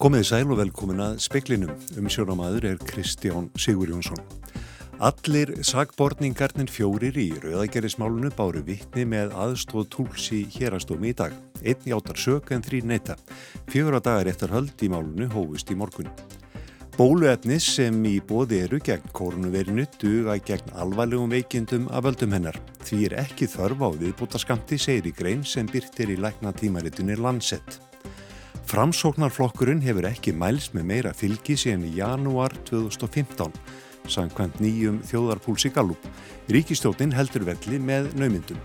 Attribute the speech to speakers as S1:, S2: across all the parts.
S1: Komiði sæl og velkomin að speklinum. Umsjónamaður er Kristján Sigur Jónsson. Allir sagborningarnir fjórir í rauðagerismálunu báru vittni með aðstóð túls í hérastómi í dag. Einn játar sök en þrý neyta. Fjóra dagar eftir höld í málunu hófust í morgun. Bóluefnis sem í bóði eru gegn koronavirinu duga gegn alvarlegum veikindum af völdum hennar. Því er ekki þörf á viðbútaskamti, segir í grein sem byrtir í lækna tímaritunni landsett. Framsóknarflokkurinn hefur ekki mæls með meira fylgi síðan í janúar 2015, sangkvæmt nýjum þjóðarpúlsi Gallup. Ríkistjótin heldur velli með naumyndum.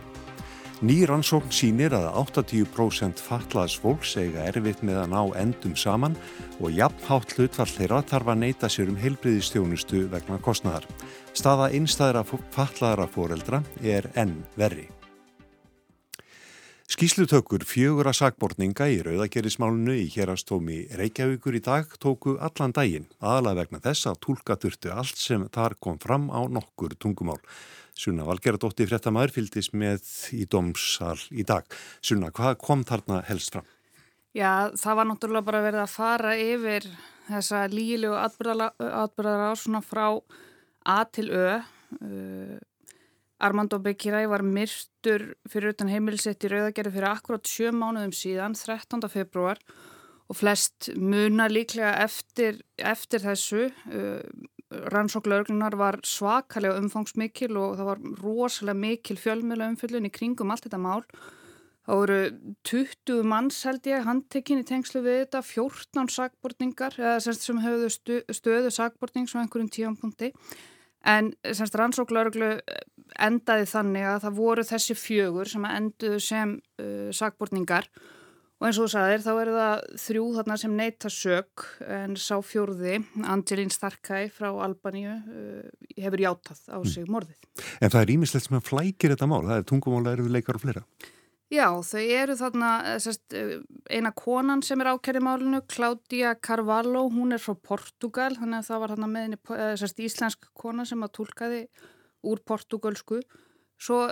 S1: Ný rannsókn sínir að 80% fatlaðs fólks eiga erfitt með að ná endum saman og jafnhátt hlutfall þeirra þarf að neyta sér um heilbriðistjónustu vegna kostnæðar. Staða einstæðra fatlaðara fóreldra er enn verri. Skíslutökur fjögur að sagbortninga í rauðagerismálunu í hérastómi Reykjavíkur í dag tóku allan daginn, aðalega vegna þess að tólka þurftu allt sem þar kom fram á nokkur tungumál. Sunna Valgeradóttir fréttamaður fyldist með í domsal í dag. Sunna, hvað kom þarna helst fram?
S2: Já, það var náttúrulega bara verið að fara yfir þessa lígilegu atbyrðara svona frá A til Ö. Armando Bekiræ var myrstur fyrir utan heimilsett í Rauðagerði fyrir akkurát sjö mánuðum síðan, 13. februar og flest muna líklega eftir, eftir þessu. Uh, rannsóklauglunar var svakalega umfangsmikil og það var rosalega mikil fjölmjöla umfyllun í kringum allt þetta mál. Það voru 20 manns held ég handtekinn í tengslu við þetta, 14 sagbortningar eða sem höfðu stöðu sagbortning svo einhverjum tíampunkti en semst rannsóklauglu endaði þannig að það voru þessi fjögur sem enduðu sem uh, sagbortningar Og eins og þú sagðir þá eru það þrjú þarna sem neyta sök en sá fjórði, Angelín Starkæ frá Albaníu, uh, hefur játað á mm. sig morðið.
S1: En það er ímislegt sem að flækir þetta mál, það er tungumála, eru þið leikar og fleira?
S2: Já, þau eru þarna, eh, sest, eh, eina konan sem er ákærið málinu, Claudia Carvalho, hún er frá Portugal, þannig að það var þarna með henni, eh, sest, íslensk kona sem að tólkaði úr portugalsku Svo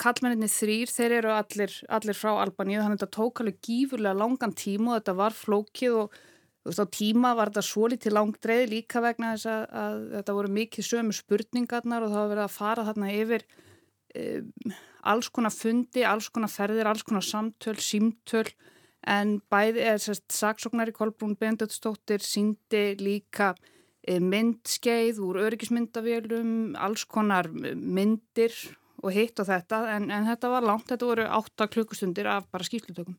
S2: kallmenninni þrýr, þeir eru allir, allir frá Albaníu þannig að þetta tók alveg gífurlega langan tíma og þetta var flókið og veist á tíma var þetta svo litið langdreið líka vegna þess að, að þetta voru mikið sömu spurningarnar og það var verið að fara þarna yfir um, alls konar fundi, alls konar ferðir, alls konar samtöl, símtöl en bæði er sérst saksóknari Kolbrún Bendötsdóttir síndi líka Eh, myndskeið úr öryggismyndavélum, alls konar myndir og hitt og þetta en, en þetta var langt, þetta voru 8 klukkustundir af bara skýrslutökum.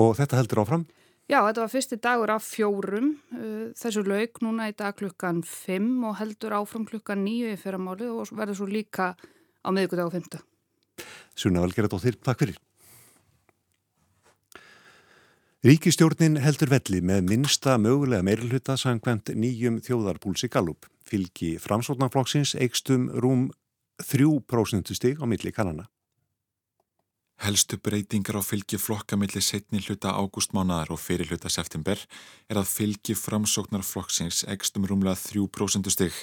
S1: Og þetta heldur áfram?
S2: Já, þetta var fyrsti dagur af fjórum, eh, þessu laug núna í dag klukkan 5 og heldur áfram klukkan 9 í fyrramáli og verður svo líka á miðugudag og 5.
S1: Sunna Valgeradóttir, takk fyrir. Ríkistjórnin heldur velli með minsta mögulega meirulhuta sangkvæmt nýjum þjóðarpúlsi Gallup. Fylgi framsóknarflokksins eigstum rúm 3% stig á milli kannana.
S3: Helstu breytingar á fylgi flokkamilli setni hluta ágústmánaðar og fyrir hluta september er að fylgi framsóknar flokksins ekstum rúmlega 3% stygg.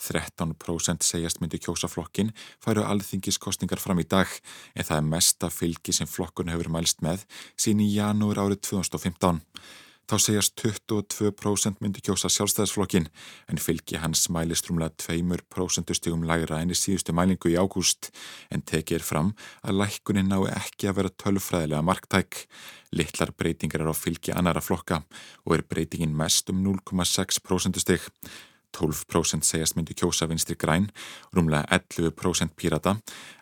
S3: 13% segjast myndi kjósa flokkin færu alþingiskostningar fram í dag en það er mesta fylgi sem flokkun hefur mælst með sín í janúur árið 2015. Þá segjast 22% myndi kjósa sjálfstæðisflokkin en fylgi hans mælist rúmlega 2% stígum lægra enn í síðustu mælingu í ágúst en tekið fram að lækkunin ná ekki að vera tölfræðilega marktæk. Littlar breytingar er á fylgi annara flokka og er breytingin mest um 0,6% stíg. 12% segjast myndi kjósa vinstri græn, rúmlega 11% pírata,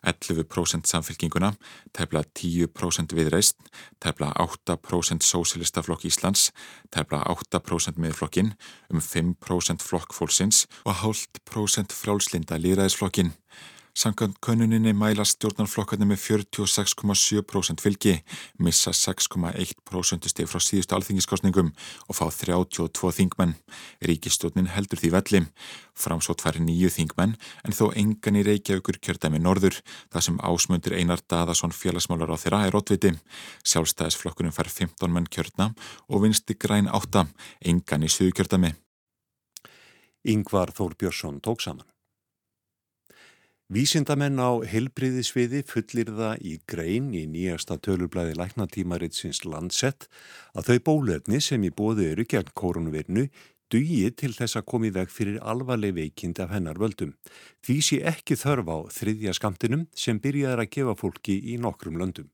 S3: 11% samfélkinguna, tefla 10% viðreist, tefla 8% sósilistaflokk Íslands, tefla 8% miðflokkin, um 5% flokkfólksins og hálft prosent frjálslinda líðræðisflokkin. Samkvæmt könuninni mæla stjórnarflokkarnir með 46,7% fylgi, missa 6,1% steg frá síðustu alþingiskostningum og fá 32 þingmenn. Ríkistjórnin heldur því velli. Framsótt fær nýju þingmenn en þó engan í Reykjavíkur kjördæmi norður, það sem ásmundur Einar Daðarsson félagsmálar á þeirra er ótviti. Sjálfstæðisflokkurinn fær 15 menn kjördna og vinsti græn átta, engan í suðu kjördæmi.
S1: Yngvar Þór Björnsson tók saman. Vísindamenn á helbriðisviði fullir það í grein í nýjasta tölublaði læknatímaritsins landsett að þau bólefni sem í bóðu eru gegn koronavirnu dugi til þess að komi veg fyrir alvarleg veikind af hennar völdum. Því sé ekki þörf á þriðja skamtinum sem byrjaður að gefa fólki í nokkrum löndum.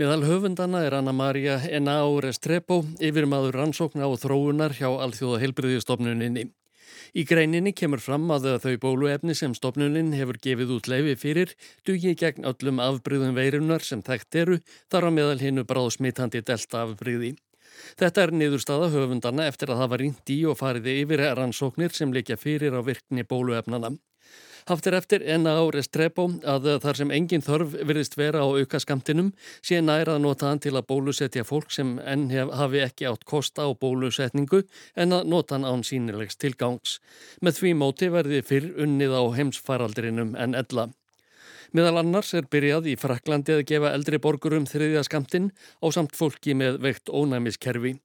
S4: Meðal höfundana er Anna-Maria Enau Restrepo, yfirmaður rannsókna og þróunar hjá Alþjóða heilbriðistofnuninni. Í greininni kemur fram að þau bóluefni sem stopnunin hefur gefið út leifi fyrir dugi gegn öllum afbríðum veirunar sem þekkt eru þar á meðal hinnu bráðsmitandi delta afbríði. Þetta er niðurstaða höfundana eftir að það var rínt í og fariði yfir rannsóknir sem leikja fyrir á virkni bóluefnana. Haftir eftir enna á Restrepo að þar sem engin þörf virðist vera á auka skamtinum sé næra að nota hann til að bólusetja fólk sem enn hef, hafi ekki átt kosta á bólusetningu en að nota hann án sínilegs tilgangs. Með því móti verði fyrr unnið á heimsfaraldrinum en ella. Miðal annars er byrjað í Fraklandi að gefa eldri borgurum þriðja skamtin á samt fólki með veikt ónæmiskerfi.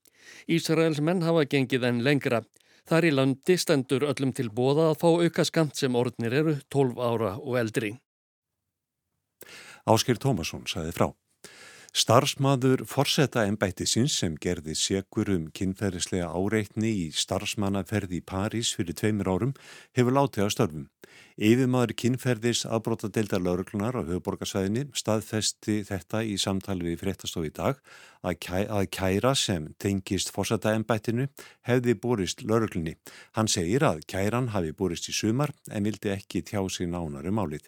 S4: Ísraels menn hafa gengið enn lengra. Þar í landi stendur öllum til bóða að fá auka skamt sem orðnir eru 12 ára og eldri.
S1: Áskil Tómasson saði frá. Starfsmaður forsetta ennbættisins sem gerði segur um kynferðislega áreitni í starfsmannaferði í París fyrir tveimur árum hefur látið á störfum. Yfirmaður kynferðis aðbrótadeildar lauruglunar á höfuborgarsvæðinni staðfesti þetta í samtali við fréttastof í dag að, kæ, að kæra sem tengist forsetta ennbættinu hefði borist lauruglunni. Hann segir að kæran hafi borist í sumar en vildi ekki tjá sig nánarum málið.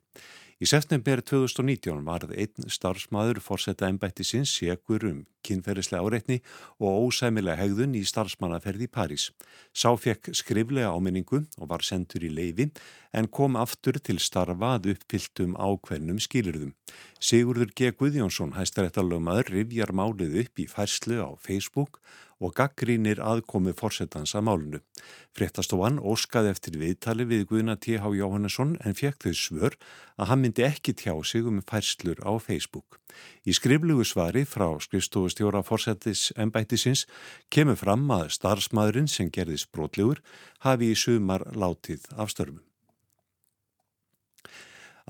S1: Í september 2019 varð einn starfsmæður fórsetta ennbætti sinns segur um kynferðislega áreitni og ósæmilega hegðun í starfsmannaferði í París. Sá fekk skriflega áminningu og var sendur í leifi en kom aftur til starfað uppfylltum ákveðnum skilurðum. Sigurður G. Guðjónsson hæstaréttalögmaður rivjar málið upp í færslu á Facebook og gaggrínir aðkomi fórsetans að málunu. Fréttastofan óskaði eftir viðtali við Guðna T.H. Jóhannesson en fekk þau svör að hann myndi ekki tjá sig um færslur á Facebook. Í skriflugu svari frá skrifstofustjóra fórsetis ennbættisins kemur fram að starfsmæðurinn sem gerðis brotlegur hafi í sumar látið af störfum.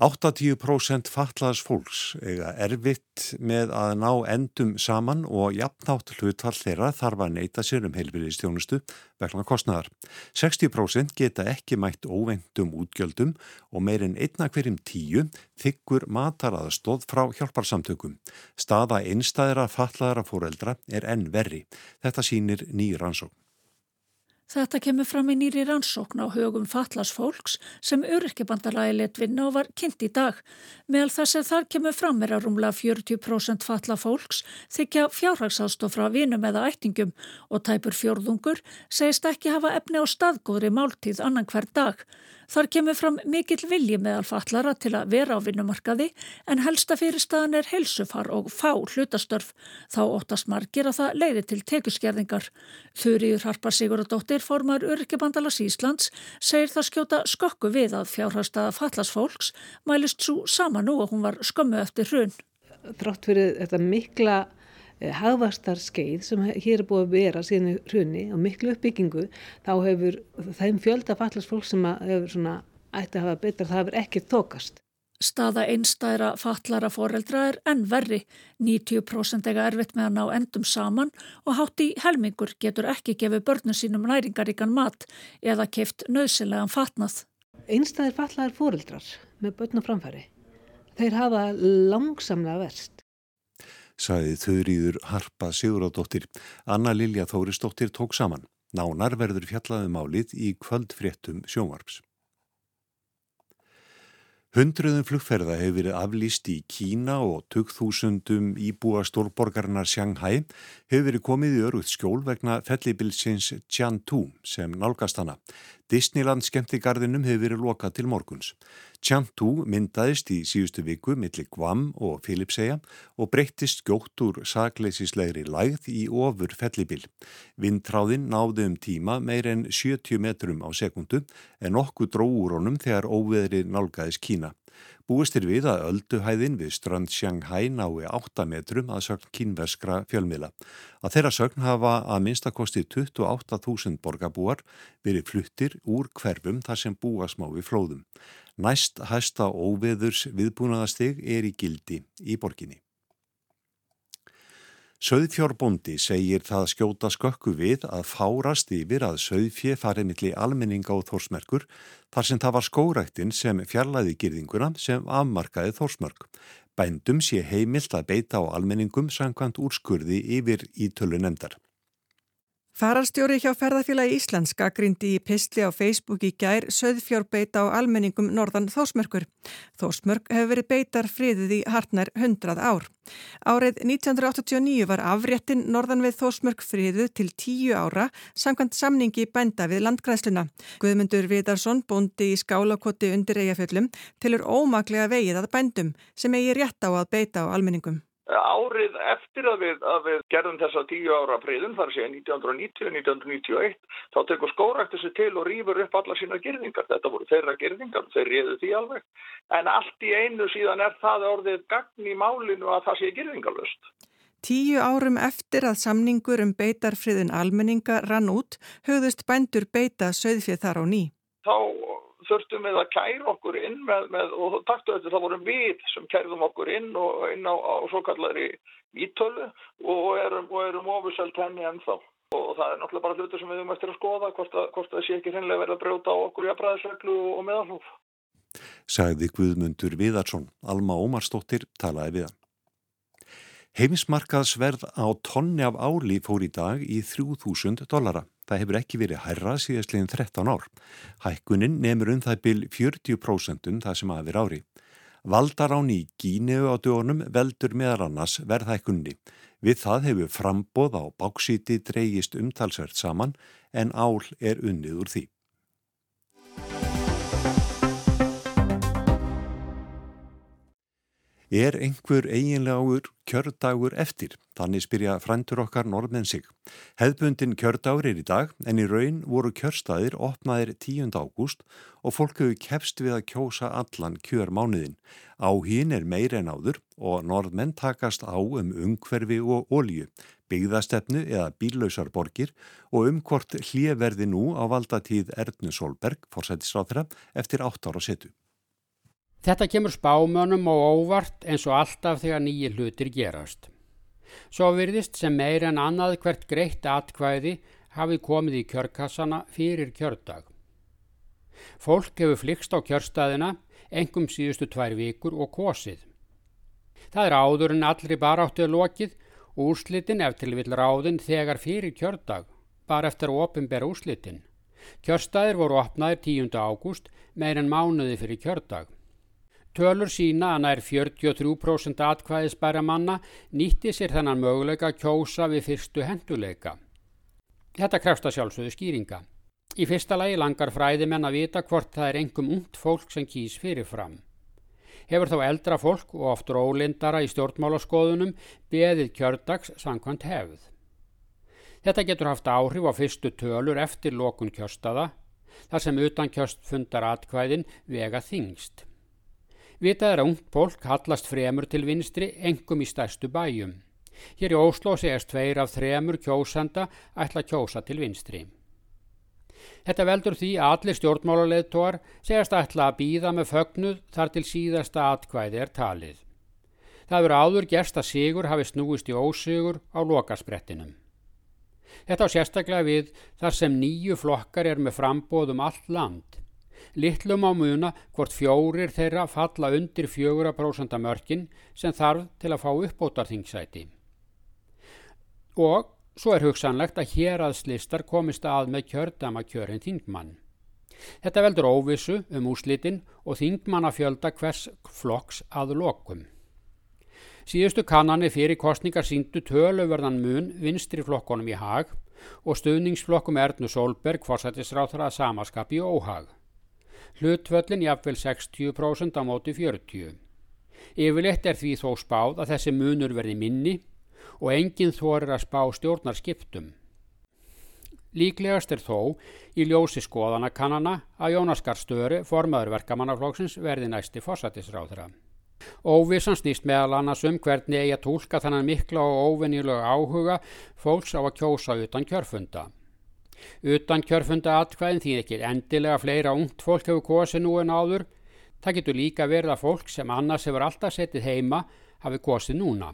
S1: 80% fatlaðs fólks eiga erfitt með að ná endum saman og jafnátt hlutfall þeirra þarf að neyta sér um heilbyrðistjónustu vegna kostnæðar. 60% geta ekki mætt óvendum útgjöldum og meirinn einna hverjum tíu þykkur mataraðstóð frá hjálparsamtökum. Staða einstæðra fatlaðara fóreldra er enn verri. Þetta sínir nýjur ansókn.
S5: Þetta kemur fram í nýri rannsókn á högum fatlas fólks sem öryrkjabandalagi let vinna og var kynnt í dag. Meðal þess að þar kemur fram er að rúmlega 40% fatla fólks þykja fjárhagsástof frá vinum eða ættingum og tæpur fjórðungur segist ekki hafa efni á staðgóðri máltíð annan hver dag. Þar kemur fram mikill vilji meðal fallara til að vera á vinnumarkaði en helsta fyrirstaðan er helsufar og fá hlutastörf. Þá óttast margir að það leiði til tekuskerðingar. Þurriður Harpar Sigurðardóttir, formar Örkjabandalars Íslands, segir það skjóta skokku við að fjárhastaða fallas fólks mælist svo sama nú og hún var skömmu eftir hrun.
S6: Þrátt fyrir þetta mikla Eh, hagvastar skeið sem hér er búið að vera síðan hrunni og miklu uppbyggingu þá hefur þeim fjölda fallast fólk sem hefur svona ætti að hafa betra það hefur ekki þokast.
S5: Staða einstæðra fallara foreldra er enn verri. 90% ega erfitt með að ná endum saman og hátt í helmingur getur ekki gefið börnum sínum næringaríkan mat eða keft nöðsilegan fatnað.
S6: Einstæðir fallar foreldrar með börnum framfæri, þeir hafa langsamlega verst
S1: saði þauðrýður Harpa Sigurðardóttir. Anna Lilja Þórisdóttir tók saman. Nánar verður fjallaðum álið í kvöldfréttum sjónvarps. Hundruðum flugferða hefur verið aflýst í Kína og 2000 íbúa stórborgarnar Shanghai hefur verið komið í öruð skjól vegna fellibilsins Tiantu sem nálgast hana. Disneyland skemmtigarðinum hefur verið lokað til morguns. Tiantu myndaðist í síðustu viku millir Guam og Filipsæja og breyttist skjótt úr sakleisislegri lægð í ofur fellibil. Vindtráðin náði um tíma meir en 70 metrum á sekundu en okkur dróur honum þegar óveðri nálgæðis Kína. Kína. Búist er við að ölduhæðin við strand Shanghai nái 8 metrum að sögn kínverskra fjölmiðla. Að þeirra sögn hafa að minnstakosti 28.000 borgarbúar verið fluttir úr hverfum þar sem búa smá við flóðum. Næst hæsta óveðurs viðbúnaðastig er í gildi í borginni. Söðfjórbóndi segir það skjóta skökku við að fárast yfir að söðfjö farið millir almenninga og þórsmerkur þar sem það var skóræktinn sem fjarlæði girðinguna sem afmarkaði þórsmörk. Bændum sé heimilt að beita á almenningum samkvæmt úrskurði yfir ítölu nefndar.
S7: Fararstjóri hjá ferðarfélagi Íslenska grindi í pistli á Facebook í gær söðfjórbeita á almenningum norðan Þósmörkur. Þósmörk hefur verið beitar friðið í hartnær 100 ár. Árið 1989 var afréttin norðan við Þósmörk friðuð til 10 ára samkvæmt samningi bænda við landgræðsluna. Guðmundur Vidarsson, bondi í skálakoti undir eigafjöllum, tilur ómaklega vegið að bændum sem eigi rétt á að beita á almenningum.
S8: Árið eftir að við, að við gerðum þessa tíu ára príðun, þar sé 1990-1991, þá tekur skóraktu sér til og rýfur upp alla sína gerðingar. Þetta voru þeirra gerðingar, þeir reyðu því alveg. En allt í einu síðan er það orðið gagn í málinu að það sé gerðingarlust.
S7: Tíu árum eftir að samningur um beitarfriðin almenninga rann út, höfðust bændur beita söðfið þar á ný.
S8: Þá þurftum við að kæra okkur inn með, með, og taktu þetta, það vorum við sem kærðum okkur inn og inn á, á svo kallari ítölu og erum, erum ofursöld henni ennþá. Og það er náttúrulega bara hlutur sem við höfum eftir að skoða hvort að, hvort að það sé ekki hreinlega verið að brjóta á okkur í aðbræðisreglu og meðalhóf.
S1: Sagði Guðmundur Viðarsson, Alma Ómarsdóttir talaði við hann. Heimismarkaðsverð á tonni af áli fór í dag í 3000 dollara. Það hefur ekki verið hærra síðastliðin 13 ár. Hækkunin nefnur um það byl 40% það sem aðver ári. Valdarán í Gíneu á dögunum veldur meðal annars verðhækkunni. Við það hefur frambóð á báksíti dreygist umtalsvert saman en ál er unnið úr því. Er einhver eiginlegur kjördagur eftir? Þannig spyrja fræntur okkar norðmenn sig. Hefðbundin kjördagur er í dag en í raun voru kjörstaðir opnaðir 10. ágúst og fólk hefur kefst við að kjósa allan kjörmánuðin. Áhín er meir en áður og norðmenn takast á um umhverfi og ólju, byggðastefnu eða bílausar borgir og um hvort hljeverði nú á valdatíð Erdnu Solberg, forsættisráþra, eftir 8 ára setu.
S9: Þetta kemur spámönum og óvart eins og alltaf þegar nýji hlutir gerast. Svo virðist sem meir en annað hvert greitt atkvæði hafi komið í kjörkassana fyrir kjördag. Fólk hefur flikst á kjörstaðina engum síðustu tvær vikur og kosið. Það er áður en allri baráttið lokið úrslitin eftir vil ráðin þegar fyrir kjördag, bara eftir að ofinbera úrslitin. Kjörstaðir voru opnaðir 10. ágúst meir en mánuði fyrir kjördag. Tölur sína að nær 43% atkvæðisbæra manna nýtti sér þennan möguleika kjósa við fyrstu henduleika. Þetta krefst að sjálfsögðu skýringa. Í fyrsta lagi langar fræðimenn að vita hvort það er engum ungt fólk sem kýs fyrirfram. Hefur þá eldra fólk og oft rólindara í stjórnmálaskoðunum beðið kjördags sangkvæmt hefð. Þetta getur haft áhrif á fyrstu tölur eftir lokun kjörstada, þar sem utan kjörst fundar atkvæðin vega þingst. Vitað er að ungt fólk hallast fremur til vinstri, engum í stærstu bæjum. Hér í Óslo segast tveir af þremur kjósanda ætla kjósa til vinstri. Þetta veldur því að allir stjórnmáluleðtóar segast ætla að býða með fögnuð þar til síðasta atkvæði er talið. Það verður áður gerst að sigur hafi snúist í ósigur á lokasprettinum. Þetta á sérstaklega við þar sem nýju flokkar er með frambóðum allt land. Littlum á muna hvort fjórir þeirra falla undir 4% mörkin sem þarf til að fá uppbótarþingsæti. Og svo er hugsanlegt að hér aðslistar komist að með kjördama kjörin þingmann. Þetta veldur óvissu um úslitin og þingmann að fjölda hvers flokks að lokum. Síðustu kannanir fyrir kostningar síndu töluverðan mun vinstri flokkonum í hag og stuðningsflokkum Ernu Solberg fórsættisráþra að samaskap í óhag hlutvöllin jafnvel 60% á móti 40. Yfirleitt er því þó spáð að þessi munur verði minni og enginn þorir að spá stjórnarskiptum. Líklegast er þó í ljósi skoðanakannana að Jónaskar Störu, formaður verkamannaflóksins, verði næsti fósættisráðra. Óvissan snýst meðal annars um hvernig eigi að tólka þannan mikla og óvenjulega áhuga fólks á að kjósa utan kjörfunda. Utan kjörfunda atkvæðin því ekki endilega fleira ungt fólk hefur kosið nú en áður. Það getur líka verið að fólk sem annars hefur alltaf setið heima hafi kosið núna.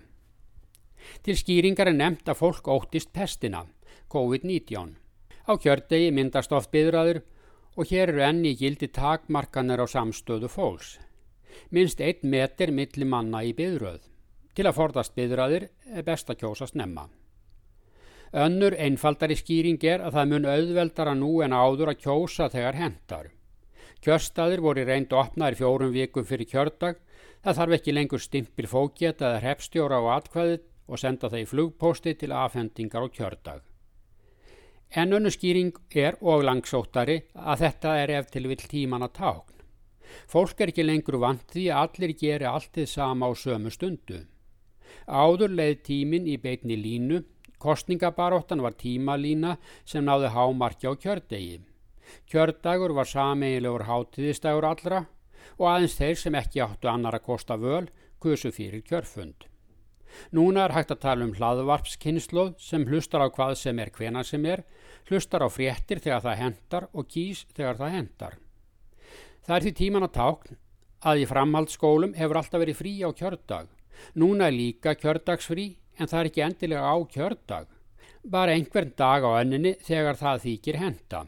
S9: Til skýringar er nefnt að fólk óttist pestina, COVID-19. Á kjördegi myndast oft byðraður og hér eru enni gildi takmarkanir á samstöðu fólks minst einn meter milli manna í byðröð. Til að forðast byðröðir er best að kjósa snemma. Önnur einfaldari skýring er að það mun auðveldara nú en áður að kjósa þegar hendar. Kjörstaðir voru reynd opnaðir fjórum vikum fyrir kjördag, það þarf ekki lengur stimpil fókjet eða hrepstjóra á atkvæðið og senda það í flugposti til afhendingar á kjördag. En önnu skýring er og langsóttari að þetta er ef til vill tíman að tákn. Fólk er ekki lengur vant því að allir geri allt þið sama á sömu stundu. Áður leið tímin í beitni línu, kostningabaróttan var tímalína sem náði hámarki á kjördegi. Kjördagur var sameigilegur hátíðistægur allra og aðeins þeir sem ekki áttu annar að kosta völ kusu fyrir kjörfund. Núna er hægt að tala um hlaðvarpskynnslóð sem hlustar á hvað sem er hvena sem er, hlustar á fréttir þegar það hendar og kýs þegar það hendar. Það er því tíman að tákn að í framhaldsskólum hefur alltaf verið frí á kjördag. Núna er líka kjördagsfrí en það er ekki endilega á kjördag. Bara einhvern dag á önninni þegar það þykir henda.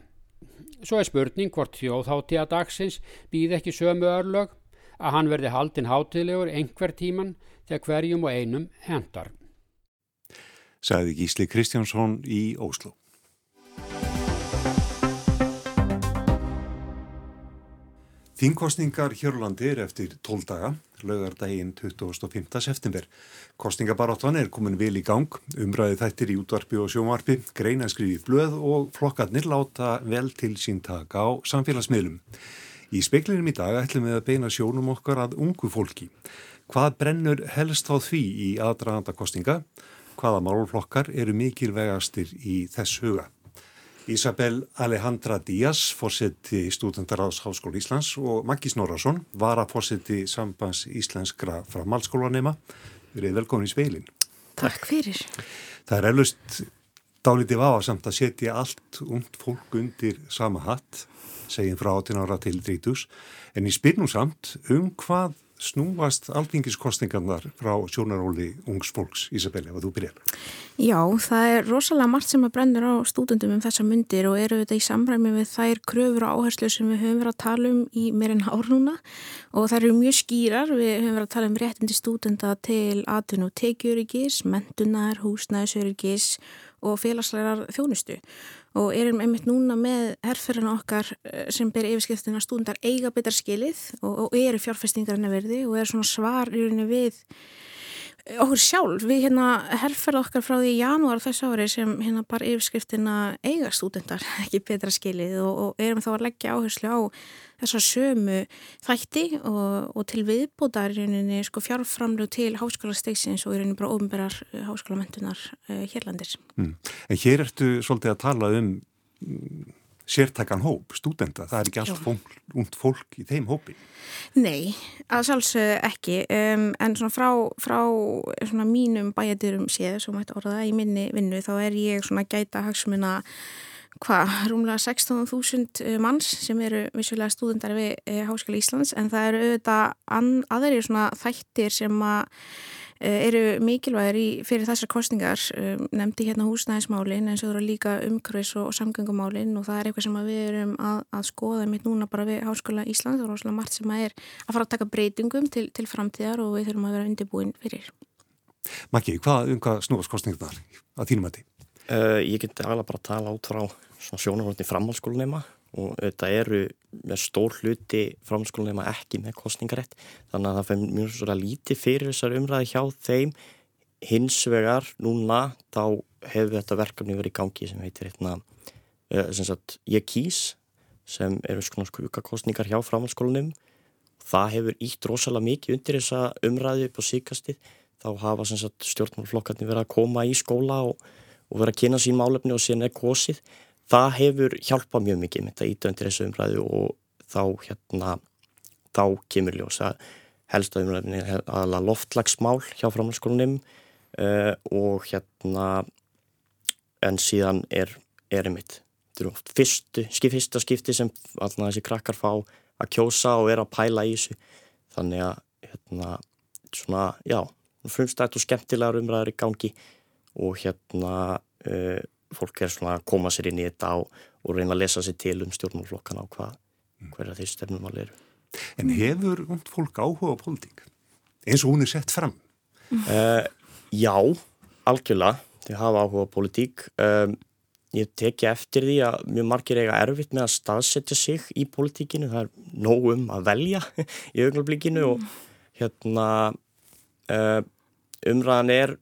S9: Svo er spurning hvort þjóðháttíða dagsins býð ekki sömu örlög að hann verði haldinn hátilegur einhver tíman þegar hverjum og einum hendar.
S1: Saði Gísli Kristjánsson í Óslo. Þingkostningar Hjörlandi er eftir 12 daga, lögardaginn 25. september. Kostningabaráttan er komin vil í gang, umræði þættir í útvarpi og sjómarpi, greina skrifið blöð og flokkarnir láta vel til sín taka á samfélagsmiðlum. Í speklinum í dag ætlum við að beina sjónum okkar að ungu fólki. Hvað brennur helst á því í aðdraganda kostninga? Hvaða málflokkar eru mikilvegastir í þess huga? Isabel Alejandra Díaz, fórseti Stúdendaráðs Háskóla Íslands og Maggi Snorarsson, var að fórseti Sambans Íslenskra frá Málskólanema. Við erum velkomin í speilin.
S10: Takk fyrir.
S1: Það er eflust dálítið vafasamt að setja allt und fólk undir sama hatt, segjum frá 18 ára til 30, en í spyrnum samt um hvað snúast alþingiskostningarnar frá sjónaróli ungs fólks, Isabelli, ef þú byrjar?
S10: Já, það er rosalega margt sem að brennur á stúdendum um þessa myndir og eru þetta í samræmi við þær kröfur og áherslu sem við höfum verið að tala um í meirinn ár núna og það eru mjög skýrar, við höfum verið að tala um réttindi stúdenda til atun og tekjurigis, mentunar, húsnæðisörigis og félagslegar þjónustu. Og erum einmitt núna með herrferðina okkar eh, sem ber yfirskriftina stúndar eiga betar skilið og, og eru fjárfestingarinn að verði og er svona svar í rauninni við okkur sjálf, við hérna herrferða okkar frá því í janúar þess ári sem hérna bara yfirskriftina eiga stúdendar ekki betra skilið og, og erum þá að leggja áherslu á þessar sömu þætti og, og til viðbútar í rauninni sko fjárframlu til háskólastegsins og í rauninni bara ofnbærar eh, háskólamöntunar uh, hérlandis.
S1: Mm. En hér ertu svolítið að tala um sértakann hóp, stúdenda, það er ekki allt fólk, ungd fólk í þeim hópi?
S10: Nei, að sjálfsög ekki, um, en svona frá, frá svona mínum bæjadirum séð, sem hætti orða í minni vinnu, þá er ég svona gæta hagsmuna hvað, rúmlega 16.000 eh, manns sem eru vissulega stúdendar við e, Háskóla Íslands, en það eru auðvitað aðeins svona þættir sem að Eh, eru mikilvægir í, fyrir þessar kostningar um, nefndi hérna húsnæðismálin en svo eru líka umhverfis og, og samgöngumálin og það er eitthvað sem við erum að, að skoða mitt núna bara við Háskóla Íslands og rosalega margt sem að er að fara að taka breytingum til, til framtíðar og við þurfum að vera undirbúin fyrir.
S1: Maggi, hvað, um hvað snúast kostningarnar að þínum að því?
S11: Uh, ég geti alveg bara að tala út frá sjónarhóttni framhalskólinema og þetta eru með stór hluti framskólanum ekki með kostningarétt þannig að það fyrir mjög svo lítið fyrir þessar umræði hjá þeim. Hins vegar núna þá hefur þetta verkefni verið í gangi sem heitir hérna eh, sem sagt ég kýs sem eru svona skukakostningar hjá framhalskólanum það hefur ítt rosalega mikið undir þessa umræði upp á síkastið þá hafa sem sagt stjórnmálflokkarnir verið að koma í skóla og, og verið að kynna sín málefni og síðan er kosið það hefur hjálpað mjög mikið með þetta ídöndir þessu umræðu og þá hérna þá kemur ljósa helst að umræðinni aðalega loftlagsmál hjá framhaldsskólanum uh, og hérna en síðan er, er einmitt fyrstu, fyrsta skipti sem alltaf þessi krakkar fá að kjósa og er að pæla í þessu. Þannig að hérna svona, já, frumstætt og skemmtilegar umræðar í gangi og hérna uh, fólk er svona að koma sér inn í þetta og, og reyna að lesa sér til um stjórnmálflokkana og hvað, hverja þeir stefnum alveg eru.
S1: En hefur und fólk áhuga á pólitík? Eins og hún er sett fram?
S11: Uh, já, algjörlega. Þau hafa áhuga á pólitík. Um, ég teki eftir því að mjög margir eiga erfitt með að staðsetja sig í pólitíkinu. Það er nóg um að velja í augnablikinu mm. og hérna uh, umræðan er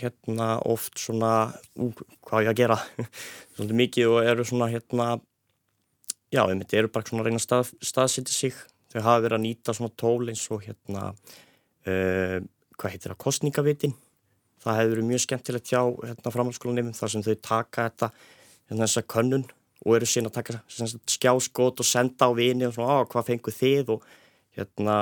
S11: hérna oft svona ú, hvað ég að gera? Svolítið mikið og eru svona hérna já, einmitt, eru bara svona að reyna að stað, staðsetja sig. Þau hafa verið að nýta svona tól eins og hérna uh, hvað heitir það, kostningavitin það hefur verið mjög skemmtilegt hjá hérna framhaldsskólanum þar sem þau taka þetta hérna þessa könnun og eru síðan að taka skjáskot og senda á vini og svona, á hvað fengur þið? og hérna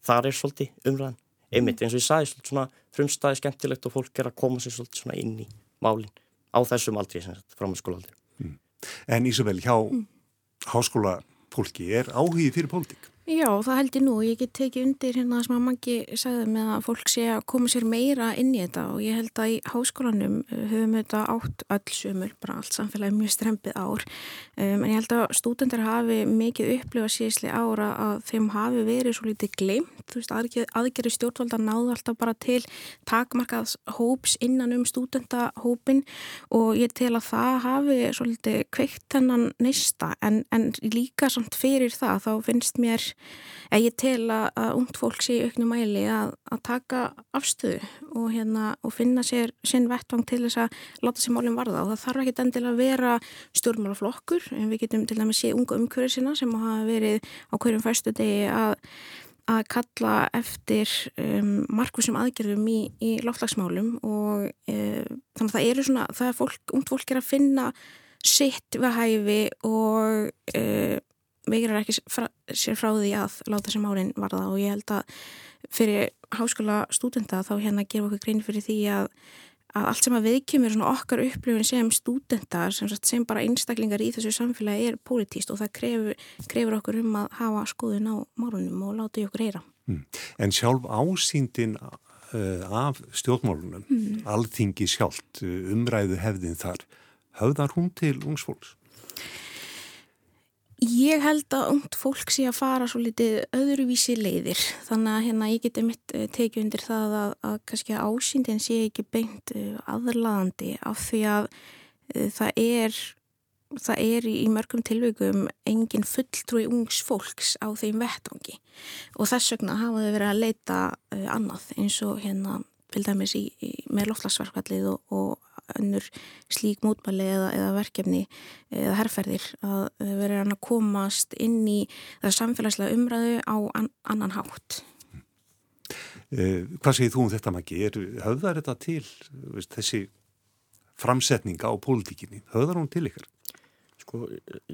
S11: þar er svolítið umræðan einmitt eins og ég sagði svona frumstæði skemmtilegt og fólk er að koma sér svona inn í málinn á þessum aldrei framhaldsskóla aldrei mm.
S1: En Ísabel, hjá mm. háskóla fólki er áhugið fyrir pólitík?
S10: Já, það held ég nú. Ég get tekið undir hérna sem að mangi sagði með að fólk sé að koma sér meira inn í þetta og ég held að í háskólanum uh, höfum við þetta átt öll sömur, bara allt samfélagi mjög strempið ár. Um, en ég held að stúdendar hafi mikið upplifað síðsli ára að þeim hafi verið svo litið gleimt. Þú veist, aðgerri stjórnvalda náðu alltaf bara til takmarkaðs hóps innan um stúdendahópin og ég tel að það hafi svo litið kveikt hennan neista en, en líka samt fyrir það þá finnst mér að ég tel að, ungt fólk sé auknum mæli að, að taka afstöðu og, hérna, og finna sér sinn vettvang til þess að láta sér málum varða. Og það þarf ekki endilega að vera stjórnmálaflokkur. En við getum til dæmis sé unga umhverju sinna sem hafa verið á hverjum fæstu degi að að kalla eftir um, markvísum aðgerðum í, í loftlagsmálum og e, þannig að það eru svona, það er fólk, ungt fólk er að finna sitt við hæfi og e, veikrar ekki fra, sér frá því að láta sem árin varða og ég held að fyrir háskóla stúdenta þá hérna gerum okkur grein fyrir því að, að allt sem að viðkjumir okkar upplifin sem stúdentar sem, sem bara einstaklingar í þessu samfélagi er pólitíst og það krefur, krefur okkur um að hafa skoðun á málunum og láta í okkur heyra.
S1: Mm. En sjálf ásýndin uh, af stjórnmálunum, mm. alþingi sjálft, uh, umræðu hefðin þar, höfðar hún til ungsfólks?
S10: Ég held að ungt fólk sé að fara svo litið öðruvísi leiðir. Þannig að hérna ég geti mitt eh, tekið undir það að, að kannski ásýndin sé ekki beint eh, aðlaðandi af því að uh, það er það er í mörgum tilveikum engin fulltrúi ungs fólks á þeim vettangi og þess vegna hafa þau verið að leita annað eins og hérna vil dæmis í, í, með loftlagsverkvallið og, og önnur slík mútmæli eða, eða verkefni eða herrferðir að vera að komast inn í það samfélagslega umræðu á an, annan hátt.
S1: Eh, hvað segir þú um þetta Maggi? Höfðar þetta til veist, þessi framsetninga á pólitíkinni? Höfðar hún til ykkar?
S11: Sko,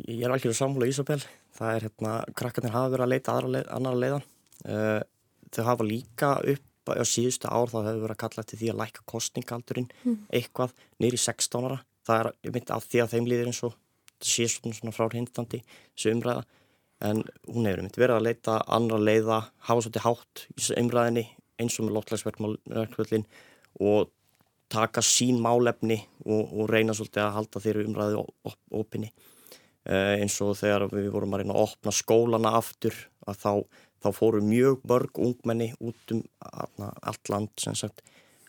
S11: ég er alveg samfóla Ísabel. Það er hérna, krakkarnir hafa verið að leita leið, annar leiðan. Uh, þau hafa líka upp á síðustu ár þá hefur verið að kalla til því að læka kostningaldurinn mm. eitthvað nýri 16 ára. Það er, ég myndi að því að þeim líður eins og það sé svona frá hindandi þessu umræða. En hún hefur myndi verið að leita andra leiða hafa svolítið hátt í þessu umræðinni eins og með lottlægsverkvöldin og taka sín málefni og, og reyna svolítið að halda þeirri umræði opinni. Uh, eins og þegar við vorum að reyna að opna skólana aftur að þá þá fóru mjög mörg ungmenni út um allt land sagt,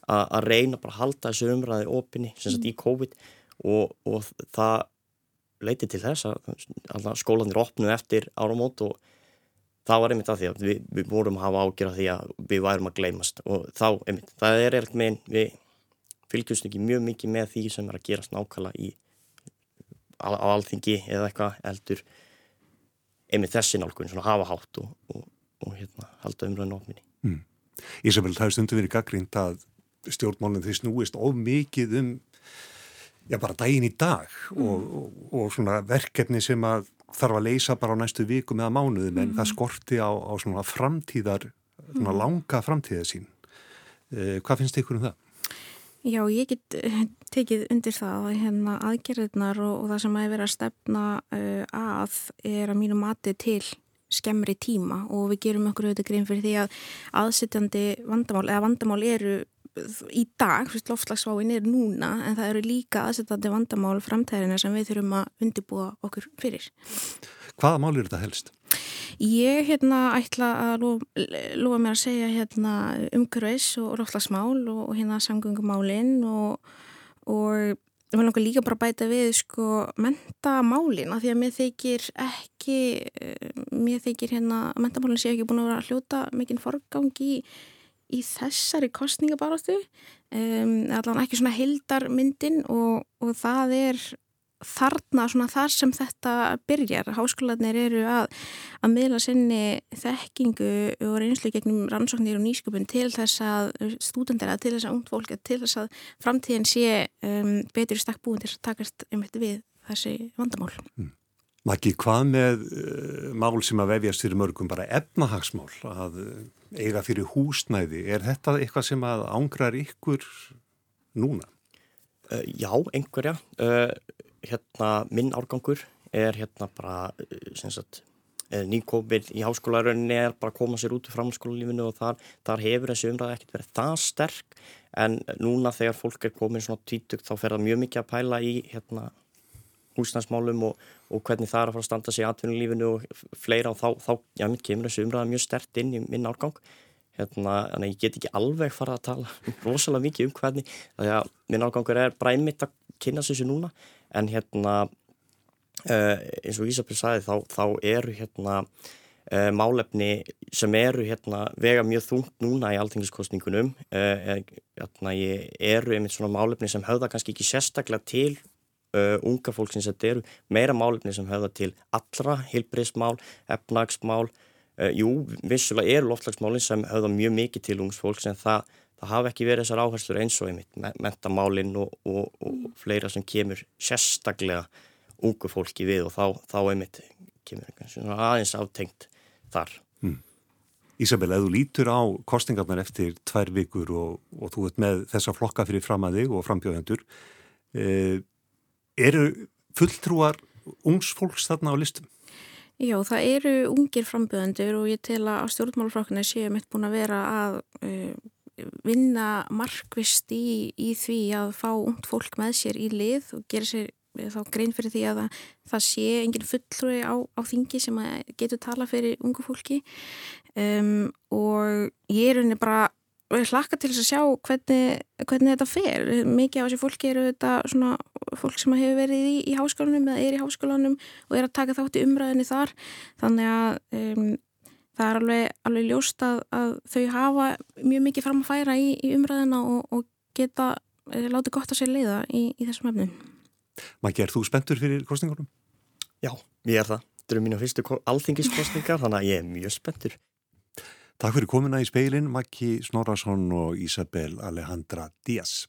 S11: að, að reyna bara að halda þessu umræði opinni sagt, mm. í COVID og, og það leiti til þess að skólanir opnu eftir áramót og það var einmitt að því að við, við vorum að hafa ágjör að því að við værum að gleymast og þá, einmitt, það er eitthvað með við fylgjumst ekki mjög mikið með því sem er að gerast nákvæmlega í á alþingi eða eitthvað eldur einmitt þessi nálgun, svona hafa hátt og, og og hérna halda umræðinu ofminni. Mm.
S1: Ísabel, það er stundu verið gaggrínt að stjórnmálinn þeir snúist of mikið um já, bara daginn í dag mm. og, og, og svona verkefni sem að þarf að leysa bara á næstu vikum eða mánuðum mm. en það skorti á, á svona framtíðar, svona mm. langa framtíða sín. Eh, hvað finnst ykkur um það?
S10: Já, ég get eh, tekið undir það að hérna aðgerðirnar og, og það sem að vera að stefna uh, að er að mínu mati til skemmri tíma og við gerum okkur auðvitað grein fyrir því að aðsittjandi vandamál eða vandamál eru í dag, loftslagsváin er núna en það eru líka aðsittjandi vandamál framtæðina sem við þurfum að undibúa okkur fyrir.
S1: Hvaða mál eru þetta helst?
S10: Ég hérna ætla að lofa mér að segja hérna umhverfis og loftslagsmál og, og hérna samgöngumálinn og, og vil langar líka bara bæta við sko mentamálin af því að mér þykir ekki eh, mér þykir hérna að mentamálin sé ekki búin að vera að hljóta mikinn forgang í, í þessari kostningabarástu um, allavega ekki svona hildarmyndin og, og það er þarna svona þar sem þetta byrjar. Háskólanir eru að, að miðla sinni þekkingu og reynslu gegnum rannsóknir og nýsköpun til þess að stúdendera, til þess að ungd fólk, til þess að framtíðin sé um, betur stakk búin til að takast einmitt við þessi vandamál. Mm.
S1: Maki, hvað með uh, mál sem að vefjast fyrir mörgum bara efnahagsmál að uh, eiga fyrir húsnæði, er þetta eitthvað sem að ángrar ykkur núna?
S11: Uh, já, einhverja. Uh, hérna minn árgangur er hérna bara eh, eh, nýkominn í háskólarönni er bara að koma sér út í framskólalífinu og þar, þar hefur þessi umræði ekkert verið það sterk. En núna þegar fólk er komin svona tvítugt þá fer það mjög mikið að pæla í hérna húsnæsmálum og, og hvernig það er að fara að standa sig í atvinnulífinu og fleira. Og þá, þá já, mitt kemur þessi umræða mjög stert inn í minn árgang. Hérna, en ég get ekki alveg fara að tala rosalega mikið um hvernig því að minn árgangur er bræmitt að kynna þessu núna en hérna uh, eins og Ísabel sagði þá, þá eru hérna uh, málefni sem eru hérna vega mjög þungt núna í alltingiskostningunum uh, hérna, eru einmitt svona málefni sem höfða kannski ekki sérstaklega til unga fólksins. Þetta eru meira málefni sem höfða til allra heilbriðsmál, efnagsmál jú, vissulega eru loftlagsmálinn sem höfða mjög mikið til ungs fólks en það það hafa ekki verið þessar áherslur eins og einmitt mentamálinn og, og, og fleira sem kemur sérstaklega ungu fólki við og þá, þá einmitt kemur aðeins aftengt þar. Hmm.
S1: Ísabel, ef þú lítur á kostingarnar eftir tvær vikur og, og þú ert með þessa flokka fyrir fram að þig og frambjóðendur, eh, eru fulltrúar ungs fólks þarna á listum?
S10: Já, það eru ungir frambjöðendur og ég tel að á stjórnmálaflokkuna séum mitt búin að vera að uh, vinna markvist í, í því að fá ungt fólk með sér í lið og gera sér eh, þá grein fyrir því að það, það sé engin fulltrúi á, á þingi sem getur tala fyrir ungu fólki um, og ég er unni bara hlakka til þess að sjá hvernig, hvernig þetta fer. Mikið af þessi fólki eru þetta svona fólk sem hefur verið í, í háskólanum eða er í háskólanum og er að taka þátt í umræðinni þar þannig að um, það er alveg, alveg ljóst að, að þau hafa mjög mikið fram að færa í, í umræðina og, og geta eh, látið gott að sér leiða í, í þessum efnum.
S1: Maggi, er þú spenntur fyrir kostningunum?
S11: Já, ég er það. Þetta eru mínu fyrstu alþingiskostningar, þannig að ég er mjög spenntur.
S1: Takk fyrir komina í speilin, Maggi Snorarsson og Isabel Alejandra Díaz.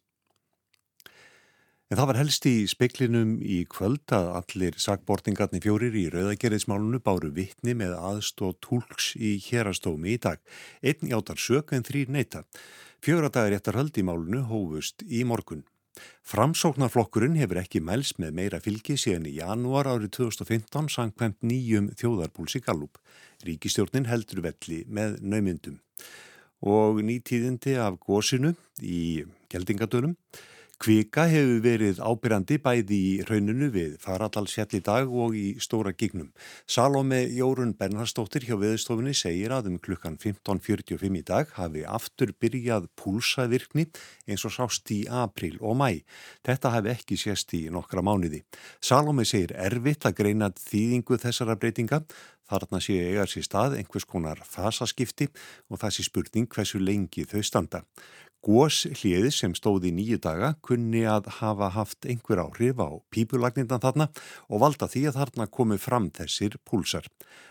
S1: En það var helst í speklinum í kvöld að allir sagbortingarnir fjórir í rauðagerðismálunu báru vittni með aðstóð tólks í hérastómi í dag. Einn játar sök en þrýr neyta. Fjóradagir eftir höld í málunu hófust í morgun. Framsóknarflokkurinn hefur ekki mæls með meira fylgi síðan í janúar árið 2015 sangkvæmt nýjum þjóðarpúls í Gallup. Ríkistjórnin heldur velli með naumyndum. Og nýtíðindi af gósinu í Geldingadölum Kvika hefur verið ábyrjandi bæði í rauninu við farallhalsfjall í dag og í stóra gignum. Salome Jórun Bernhardsdóttir hjá viðstofunni segir að um klukkan 15.45 í dag hafi aftur byrjað púlsavirkni eins og sást í april og mæ. Þetta hafi ekki sést í nokkra mánuði. Salome segir erfitt að greina þýðingu þessara breytinga. Þarna séu eigar sér stað einhvers konar fasaskipti og það sé spurning hversu lengi þau standa. Gós hliði sem stóði nýju daga kunni að hafa haft einhver áhrif á pípulagnindan þarna og valda því að þarna komi fram þessir púlsar.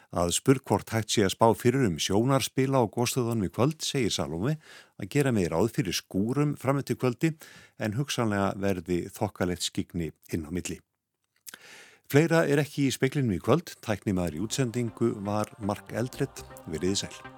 S1: Að spurkvort hægt sé að spá fyrir um sjónarspila á góðstöðunum í kvöld, segir Salome, að gera með ráð fyrir skúrum fram eftir kvöldi en hugsanlega verði þokkalegt skikni inn á milli. Fleira er ekki í speiklinum í kvöld, tæknimaður í útsendingu var Mark Eldredd, veriði sæl.